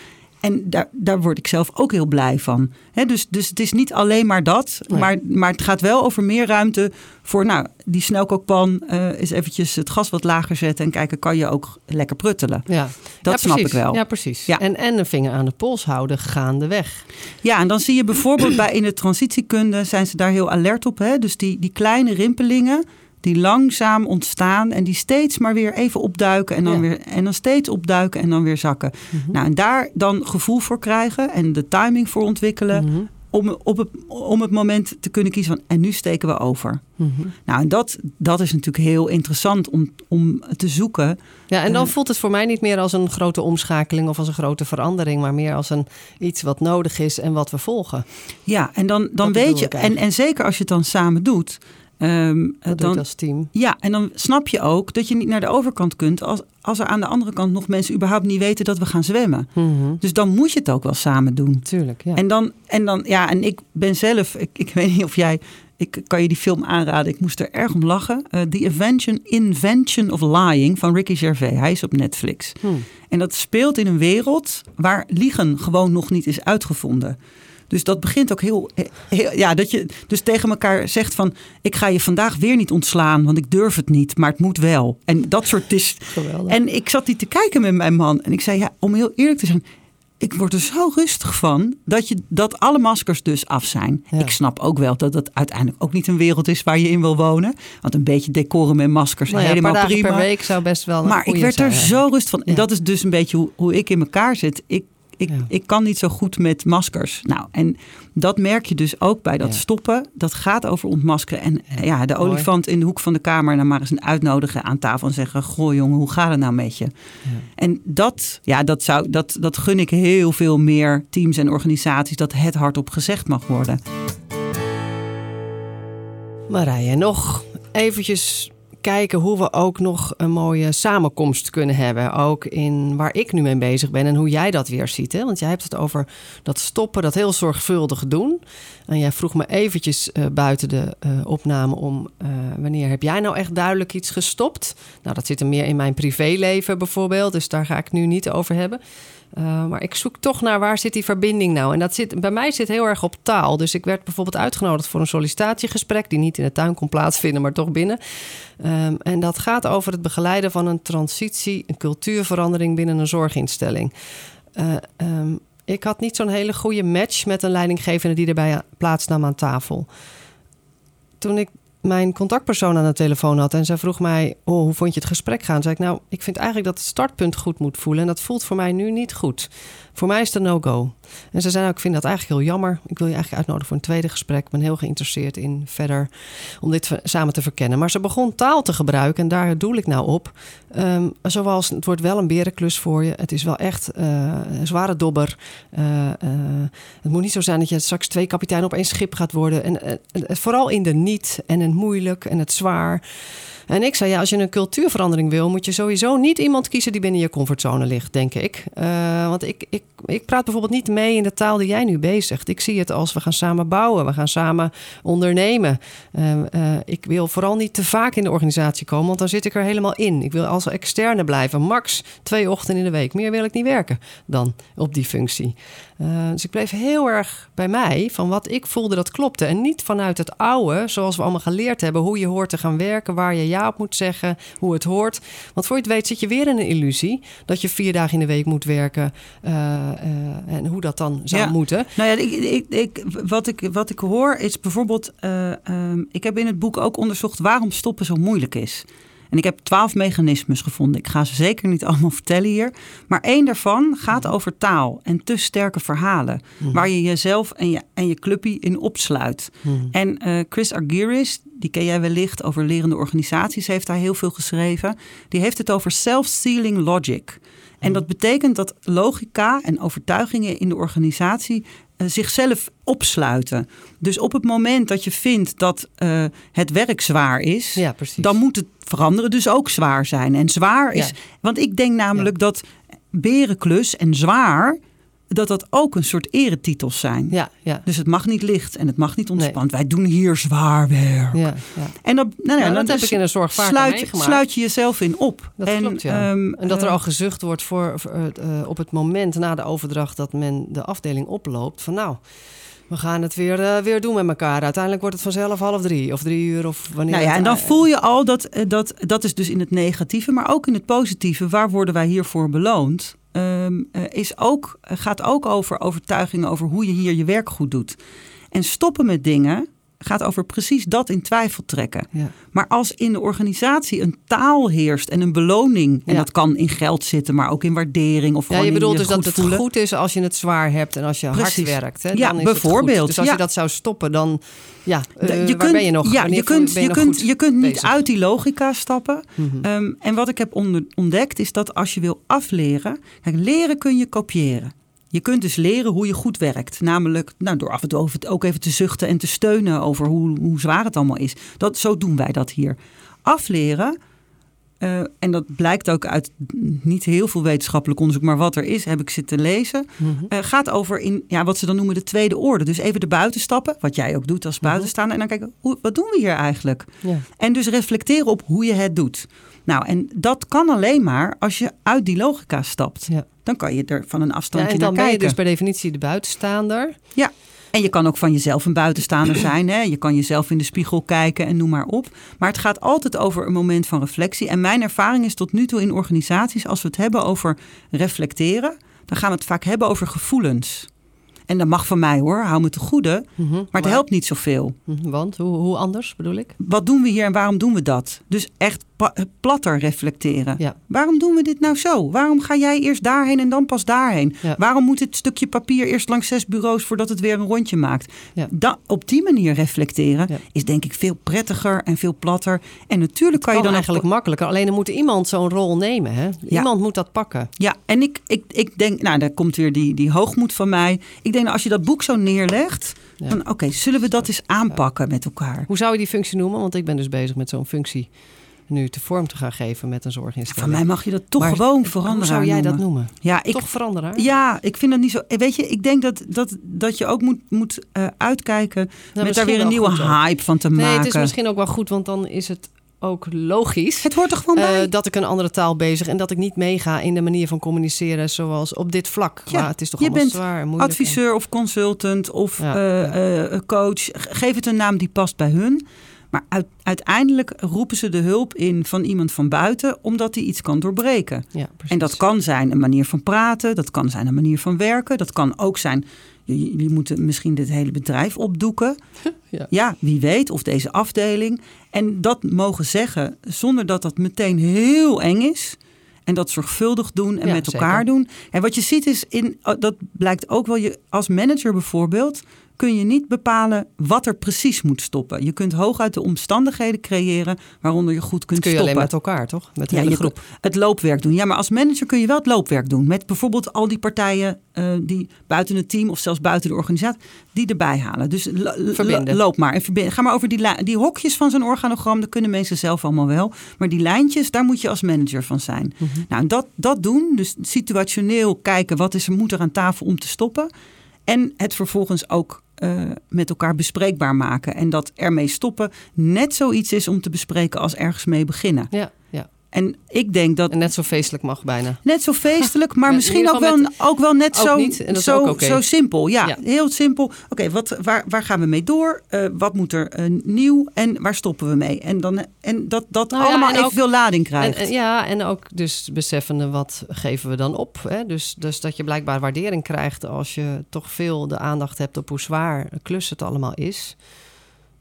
En daar, daar word ik zelf ook heel blij van. dus, dus het is niet alleen maar dat, maar, maar het gaat wel over meer ruimte voor, nou, die snelkookpan uh, is eventjes het gas wat lager zetten en kijken, kan je ook lekker pruttelen. Ja, dat snap ik wel. Ja, precies. Ja. En, en een vinger aan de pols houden gaandeweg. Ja, en dan zie je bijvoorbeeld bij in de transitiekunde zijn ze daar heel alert op. Hè? Dus die, die kleine rimpelingen, die langzaam ontstaan en die steeds maar weer even opduiken en dan, weer, en dan steeds opduiken en dan weer zakken. Mhm. Nou, en daar dan gevoel voor krijgen en de timing voor ontwikkelen. Mhm. Om, op het, om het moment te kunnen kiezen van en nu steken we over. Mhm. Nou, en dat, dat is natuurlijk heel interessant om, om te zoeken. Ja, en dan voelt het voor mij niet meer als een grote omschakeling of als een grote verandering, maar meer als een iets wat nodig is en wat we volgen. Ja, en dan, dan weet je, en, en zeker als je het dan samen doet, Um, dan, als team. Ja, en dan snap je ook dat je niet naar de overkant kunt als, als er aan de andere kant nog mensen überhaupt niet weten dat we gaan zwemmen. Mhm. Dus dan moet je het ook wel samen doen. Tuurlijk, ja. En dan, en dan ja, en ik ben zelf, ik, ik weet niet of jij, ik kan je die film aanraden, ik moest er erg om lachen. Uh, The Invention, Invention of Lying van Ricky Gervais. Hij is op Netflix. Hmm. En dat speelt in een wereld waar liegen gewoon nog niet is uitgevonden. Dus dat begint ook heel, heel, Ja, dat je dus tegen elkaar zegt van... ik ga je vandaag weer niet ontslaan, want ik durf het niet. Maar het moet wel. En dat soort is... Geweldig. En ik zat die te kijken met mijn man. En ik zei, ja, om heel eerlijk te zijn... ik word er zo rustig van dat, je, dat alle maskers dus af zijn. Ik snap ook wel dat dat uiteindelijk ook niet een wereld is waar je in wil wonen. Want een beetje decoren met maskers, nou ja, helemaal prima. per week zou best wel Maar ik werd er zo rustig van. En dat is dus een beetje hoe, hoe ik in elkaar zit. Ik ik, ik kan niet zo goed met maskers. Nou, en dat merk je dus ook bij dat stoppen. Dat gaat over ontmaskeren. En ja, de olifant in de hoek van de kamer... dan maar eens een uitnodigen aan tafel en zeggen... goh jongen, hoe gaat het nou met je? En dat, ja, dat, zou, dat, dat gun ik heel veel meer teams en organisaties... dat het hardop gezegd mag worden. Marije, nog eventjes kijken hoe we ook nog een mooie samenkomst kunnen hebben. Ook in waar ik nu mee bezig ben en hoe jij dat weer ziet. Hè? Want jij hebt het over dat stoppen, dat heel zorgvuldig doen. En jij vroeg me eventjes uh, buiten de uh, opname om uh, wanneer heb jij nou echt duidelijk iets gestopt? Nou, dat zit er meer in mijn privéleven bijvoorbeeld, dus daar ga ik nu niet over hebben. Maar ik zoek toch naar waar zit die verbinding nou? En dat zit, bij mij zit heel erg op taal. Dus ik werd bijvoorbeeld uitgenodigd voor een sollicitatiegesprek... die niet in de tuin kon plaatsvinden, maar toch binnen. Um, en dat gaat over het begeleiden van een transitie... een cultuurverandering binnen een zorginstelling. Uh, um, ik had niet zo'n hele goede match met een leidinggevende... die erbij plaatsnam aan tafel. Toen ik mijn contactpersoon aan de telefoon had en zij vroeg mij: oh, hoe vond je het gesprek gaan? Zei ik: Nou, ik vind eigenlijk dat het startpunt goed moet voelen en dat voelt voor mij nu niet goed. Voor mij is het een no-go. En ze zei: nou, Ik vind dat eigenlijk heel jammer. Ik wil je eigenlijk uitnodigen voor een tweede gesprek. Ik ben heel geïnteresseerd in verder om dit samen te verkennen. Maar ze begon taal te gebruiken en daar doel ik nou op. Um, zoals het wordt wel een berenklus voor je. Het is wel echt uh, een zware dobber. Uh, uh, het moet niet zo zijn dat je straks twee kapiteinen op één schip gaat worden. En vooral in de niet en het moeilijk en het zwaar. En ik zei, ja, als je een cultuurverandering wil, moet je sowieso niet iemand kiezen die binnen je comfortzone ligt, denk ik. Uh, want ik, ik ik praat bijvoorbeeld niet mee in de taal die jij nu bezigt. Ik zie het als we gaan samen bouwen, we gaan samen ondernemen. Uh, uh, ik wil vooral niet te vaak in de organisatie komen, want dan zit ik er helemaal in. Ik wil als externe blijven, max twee ochtenden in de week. Meer wil ik niet werken dan op die functie. Dus ik bleef heel erg bij mij van wat ik voelde dat klopte. En niet vanuit het oude, zoals we allemaal geleerd hebben, hoe je hoort te gaan werken, waar je ja op moet zeggen, hoe het hoort. Want voor je het weet zit je weer in een illusie dat je vier dagen in de week moet werken uh, uh, en hoe dat dan zou Ja. moeten. Nou ja, ik, ik, ik, wat, ik, wat ik hoor is bijvoorbeeld... eh, ehm, ik heb in het boek ook onderzocht waarom stoppen zo moeilijk is. En ik heb twaalf mechanismes gevonden. Ik ga ze zeker niet allemaal vertellen hier. Maar één daarvan gaat over taal en te sterke verhalen. Waar je jezelf en je, en je clubje in opsluit. En eh, Chris Argyris, die ken jij wellicht over lerende organisaties, heeft daar heel veel geschreven. Die heeft het over self-sealing logic. En dat betekent dat logica en overtuigingen in de organisatie zichzelf opsluiten. Dus op het moment dat je vindt dat eh, het werk zwaar is, Ja, dan moet het veranderen dus ook zwaar zijn. En zwaar is, Ja. want ik denk namelijk dat berenklus en zwaar, dat dat ook een soort eretitels zijn. Ja, ja, Dus het mag niet licht en het mag niet ontspannen. Wij doen hier zwaar werk. ja, ja. En dat, nou ja, dat heb ik in de zorg sluit, meegemaakt. sluit je jezelf in op. Dat en, klopt, ja. ehm, En dat er eh, al gezucht wordt voor, voor, eh, op het moment na de overdracht dat men de afdeling oploopt. Van nou, we gaan het weer, eh, weer doen met elkaar. Uiteindelijk wordt het vanzelf half drie of drie uur of wanneer. Nou ja, en dan eh, voel je al dat, eh, dat dat is dus in het negatieve, maar ook in het positieve. Waar worden wij hiervoor beloond? Ehm, eh, is ook, gaat ook over overtuigingen over hoe je hier je werk goed doet. En stoppen met dingen gaat over precies dat in twijfel trekken. Ja. Maar als in de organisatie een taal heerst en een beloning, en Ja. dat kan in geld zitten, maar ook in waardering of Ja, je bedoelt je dus dat het voelen. goed is als je het zwaar hebt en als je Precies. hard werkt. Hè? Ja, dan is het bijvoorbeeld. Dus als ja. je dat zou stoppen, dan ja, eh, waar kunt, ben je nog? Ja, je kunt, je kunt, je kunt niet bezig? uit die logica stappen. Mhm. Ehm, en wat ik heb onder- ontdekt is dat als je wil afleren, kijk, leren kun je kopiëren. Je kunt dus leren hoe je goed werkt. Namelijk nou, door af en toe ook even te zuchten en te steunen over hoe, hoe zwaar het allemaal is. Dat, zo doen wij dat hier. Afleren, eh, en dat blijkt ook uit niet heel veel wetenschappelijk onderzoek, maar wat er is, heb ik zitten lezen. Mhm. eh, gaat over in ja, wat ze dan noemen de tweede orde. Dus even de buitenstappen, wat jij ook doet als Mhm. buitenstaander. En dan kijken, hoe, wat doen we hier eigenlijk? Ja. En dus reflecteren op hoe je het doet. Nou, en dat kan alleen maar als je uit die logica stapt. Ja. Dan kan je er van een Ja, afstandje en dan naar ben je kijken. dus per definitie de buitenstaander. Ja. En je kan ook van jezelf een buitenstaander zijn. Hè? Je kan jezelf in de spiegel kijken en noem maar op. Maar het gaat altijd over een moment van reflectie. En mijn ervaring is tot nu toe in organisaties, als we het hebben over reflecteren, dan gaan we het vaak hebben over gevoelens. En dat mag van mij hoor, hou me te goede. Mhm. Maar het helpt niet zoveel. Mhm, Want hoe, hoe anders bedoel ik? Wat doen we hier en waarom doen we dat? Dus echt platter reflecteren. Ja. Waarom doen we dit nou zo? Waarom ga jij eerst daarheen en dan pas daarheen? Ja. Waarom moet dit stukje papier eerst langs zes bureaus voordat het weer een rondje maakt? Ja. Da- op die manier reflecteren is denk ik veel prettiger en veel platter. En natuurlijk kan je dan eigenlijk makkelijker. Alleen er moet iemand zo'n rol nemen. Hè? Iemand moet dat pakken. Ja, en ik, ik, ik denk, nou, daar komt weer die, die hoogmoed van mij. Ik denk, nou, als je dat boek zo neerlegt, dan oké, zullen we dat eens aanpakken met elkaar? Hoe zou je die functie noemen? Want ik ben dus bezig met zo'n functie nu te vorm te gaan geven met een Van zorginstelling. mij mag je dat toch Maar gewoon veranderen. Hoe zou jij dat noemen? Ja, ik, Toch veranderen? Ja, ik vind dat niet zo. Weet je, ik denk dat, dat, dat je ook moet, moet eh, uitkijken met daar weer een nieuwe ook. hype van te Nee, maken. het is misschien ook wel goed, want dan is het ook logisch. Het hoort er gewoon bij. eh, dat ik een andere taal bezig en dat ik niet meega in de manier van communiceren zoals op dit vlak. Ja, maar het is toch je allemaal bent zwaar en moeilijk. Adviseur of consultant of Ja, eh, eh, coach. Ge- Geef het een naam die past bij hun. Maar uit- uiteindelijk roepen ze de hulp in van iemand van buiten, omdat die iets kan doorbreken. En, ja, precies. En dat kan zijn een manier van praten, dat kan zijn een manier van werken, dat kan ook zijn. Jullie jullie moeten misschien dit hele bedrijf opdoeken. Ja. wie weet, of deze afdeling. En dat mogen zeggen zonder dat dat meteen heel eng is. En dat zorgvuldig doen en Ja, met elkaar zeker. doen. En wat je ziet is, in, oh, dat blijkt ook wel, je als manager bijvoorbeeld, kun je niet bepalen wat er precies moet stoppen. Je kunt hooguit de omstandigheden creëren waaronder je goed kunt kun je stoppen. alleen met elkaar, toch? Met de Ja, hele groep. het loopwerk doen. Ja, maar als manager kun je wel het loopwerk doen. Met bijvoorbeeld al die partijen eh, die buiten het team of zelfs buiten de organisatie, die erbij halen. Dus Verbinden. loop maar en verbinden. Ga maar over die, die hokjes van zo'n organogram, dat kunnen mensen zelf allemaal wel. Maar die lijntjes, daar moet je als manager van zijn. Mhm. Nou, dat, dat doen, dus situationeel kijken wat is er moet er aan tafel om te stoppen. En het vervolgens ook eh, met elkaar bespreekbaar maken. En dat ermee stoppen net zoiets is om te bespreken als ergens mee beginnen. Ja. En ik denk dat En net zo feestelijk mag bijna. net zo feestelijk, maar misschien ook wel, met- ook wel net ook zo, niet, en dat zo, zo simpel. Ja, Ja. heel simpel. Oké, wat waar, waar gaan we mee door? Eh, wat moet er eh, nieuw en waar stoppen we mee? En, dan, en dat dat Nou ja, allemaal en ook- evenveel lading krijgt. en, ja, en ook dus beseffende wat geven we dan op. Hè? Dus, dus dat je blijkbaar waardering krijgt als je toch veel de aandacht hebt op hoe zwaar een klus het allemaal is.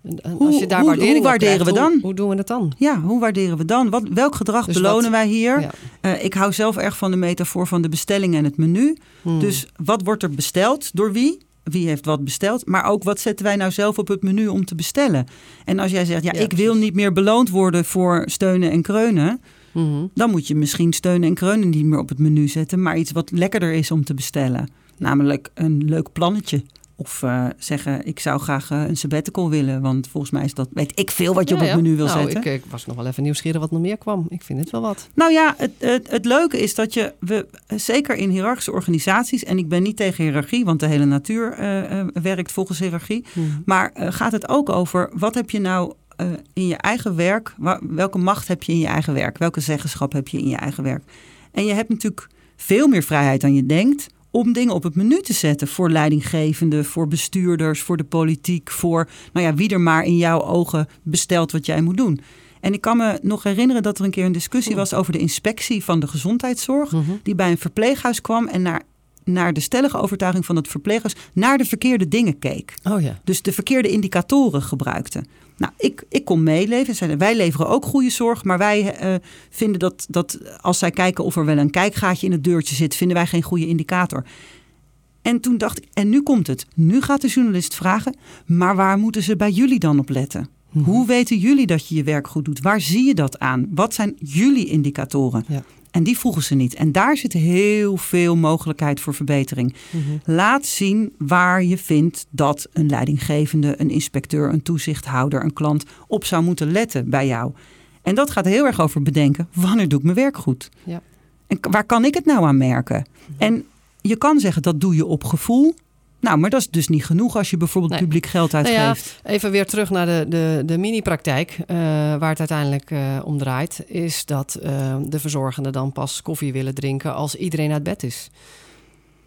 En, Hoe- als je daar hoe- waardering hoe op waarderen krijgt, we dan? Hoe, doen we het dan? ja, hoe waarderen we dan? Wat, welk gedrag Dus belonen wat- wij hier? Ja. Eh, ik hou zelf erg van de metafoor van de bestelling en het menu. Hmm. Dus wat wordt er besteld? Door wie? Wie heeft wat besteld? Maar ook wat zetten wij nou zelf op het menu om te bestellen? En als jij zegt, ja, Ja, ik wil niet meer beloond worden voor steunen en kreunen. Mhm. Dan moet je misschien steunen en kreunen niet meer op het menu zetten. Maar iets wat lekkerder is om te bestellen. Namelijk een leuk plannetje. Of eh, zeggen, ik zou graag eh, een sabbatical willen. Want volgens mij is dat, weet ik veel wat je Ja, op het ja. menu wil nou, zetten. Ik, ik was nog wel even nieuwsgierig wat nog meer kwam. Ik vind het wel wat. Nou ja, het, het, het leuke is dat je, we, zeker in hiërarchische organisaties, en ik ben niet tegen hiërarchie, want de hele natuur eh, werkt volgens hiërarchie. Mhm. Maar gaat het ook over wat heb je nou in je eigen werk, welke macht heb je in je eigen werk, welke zeggenschap heb je in je eigen werk? En je hebt natuurlijk veel meer vrijheid dan je denkt om dingen op het menu te zetten voor leidinggevenden, voor bestuurders, voor de politiek, voor nou ja, wie er maar in jouw ogen bestelt wat jij moet doen. En ik kan me nog herinneren dat er een keer een discussie was over de inspectie van de gezondheidszorg Mhm. die bij een verpleeghuis kwam en naar, naar de stellige overtuiging van het verpleeghuis naar de verkeerde dingen keek. Oh ja. Dus de verkeerde indicatoren gebruikte. Nou, ik, ik kon meeleven. wij leveren ook goede zorg, maar wij eh, vinden dat, dat als zij kijken of er wel een kijkgaatje in het deurtje zit, vinden wij geen goede indicator. En toen dacht ik, en nu komt het. Nu gaat de journalist vragen, maar waar moeten ze bij jullie dan op letten? Mhm. Hoe weten jullie dat je je werk goed doet? Waar zie je dat aan? Wat zijn jullie indicatoren? Ja. En die vroegen ze niet. En daar zit heel veel mogelijkheid voor verbetering. Mhm. Laat zien waar je vindt dat een leidinggevende, een inspecteur, een toezichthouder, een klant op zou moeten letten bij jou. En dat gaat heel erg over bedenken: wanneer doe ik mijn werk goed? Ja. En waar kan ik het nou aan merken? En je kan zeggen dat doe je op gevoel. Nou, maar dat is dus niet genoeg als je bijvoorbeeld Nee. publiek geld Nou ja, uitgeeft. Even weer terug naar de, de, de mini-praktijk. eh, waar het uiteindelijk eh, om draait. Is dat eh, de verzorgenden dan pas koffie willen drinken als iedereen uit bed is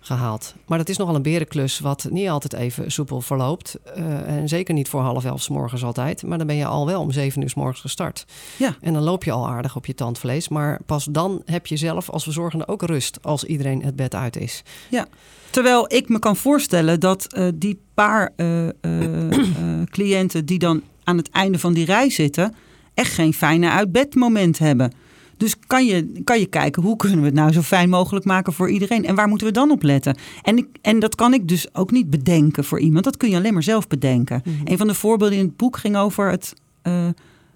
gehaald. Maar dat is nogal een berenklus wat niet altijd even soepel verloopt. Eh, en zeker niet voor half elf 's morgens altijd. Maar dan ben je al wel om zeven uur 's morgens gestart. Ja. En dan loop je al aardig op je tandvlees. Maar pas dan heb je zelf als verzorgende ook rust als iedereen het bed uit is. Terwijl ik me kan voorstellen dat eh, die paar eh, cliënten die dan aan het einde van die rij zitten, echt geen fijne uitbedmoment hebben. Dus kan je, kan je kijken hoe kunnen we het nou zo fijn mogelijk maken voor iedereen en waar moeten we dan op letten? En, ik, en dat kan ik dus ook niet bedenken voor iemand, dat kun je alleen maar zelf bedenken. Mhm. Een van de voorbeelden in het boek ging over het eh,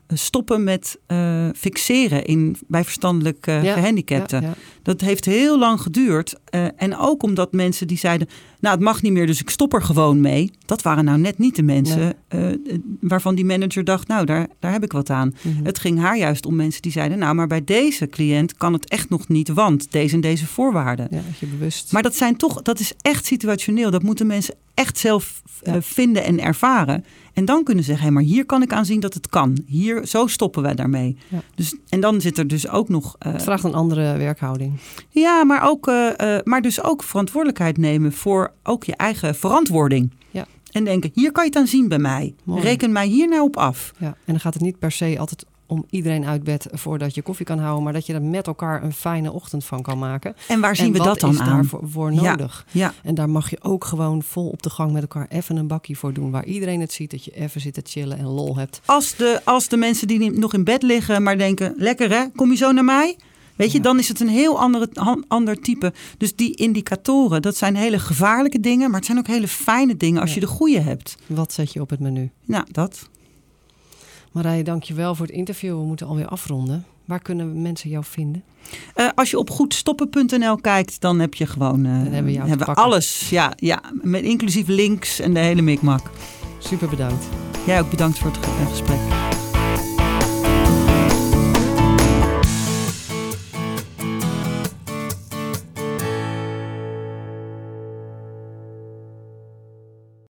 stoppen met eh, fixeren in, bij verstandelijk eh, Ja, gehandicapten. Ja, ja. Dat heeft heel lang geduurd. eh, en ook omdat mensen die zeiden, nou het mag niet meer, dus ik stop er gewoon mee. Dat waren nou net niet de mensen eh, eh, waarvan die manager dacht, nou daar, daar heb ik wat aan. Mhm. Het ging haar juist om mensen die zeiden, nou maar bij deze cliënt kan het echt nog niet, want deze en deze voorwaarden. Ja, dat je bewust. Maar dat zijn toch, dat is echt situationeel. Dat moeten mensen echt zelf Ja. vinden en ervaren. En dan kunnen ze zeggen, hé, maar hier kan ik aan zien dat het kan. Hier, zo stoppen wij daarmee. Ja. Dus, en dan zit er dus ook nog. eh, het vraagt een andere werkhouding. Ja, maar, ook, eh, eh, maar dus ook verantwoordelijkheid nemen voor ook je eigen verantwoording. Ja. En denken, hier kan je het aan zien bij mij. Mooi. Reken mij hier nou op af. Ja, en dan gaat het niet per se altijd om iedereen uit bed voordat je koffie kan houden, maar dat je er met elkaar een fijne ochtend van kan maken. En waar zien en we dat dan is aan? daarvoor voor Ja. nodig? Ja, En daar mag je ook gewoon vol op de gang met elkaar even een bakje voor doen, waar iedereen het ziet, dat je even zit te chillen en lol hebt. als de, als de mensen die nog in bed liggen, maar denken, lekker hè, kom je zo naar mij? Weet je, dan is het een heel andere, ander type. Dus die indicatoren, dat zijn hele gevaarlijke dingen, maar het zijn ook hele fijne dingen als je de goede hebt. Wat zet je op het menu? Nou, dat. Marije, dank je wel voor het interview. We moeten alweer afronden. Waar kunnen mensen jou vinden? Eh, als je op goedstoppen.nl kijkt, dan heb je gewoon eh, hebben we alles. Ja, ja, met inclusief links en de hele mikmak. Super bedankt. Jij ook bedankt voor het eh, gesprek.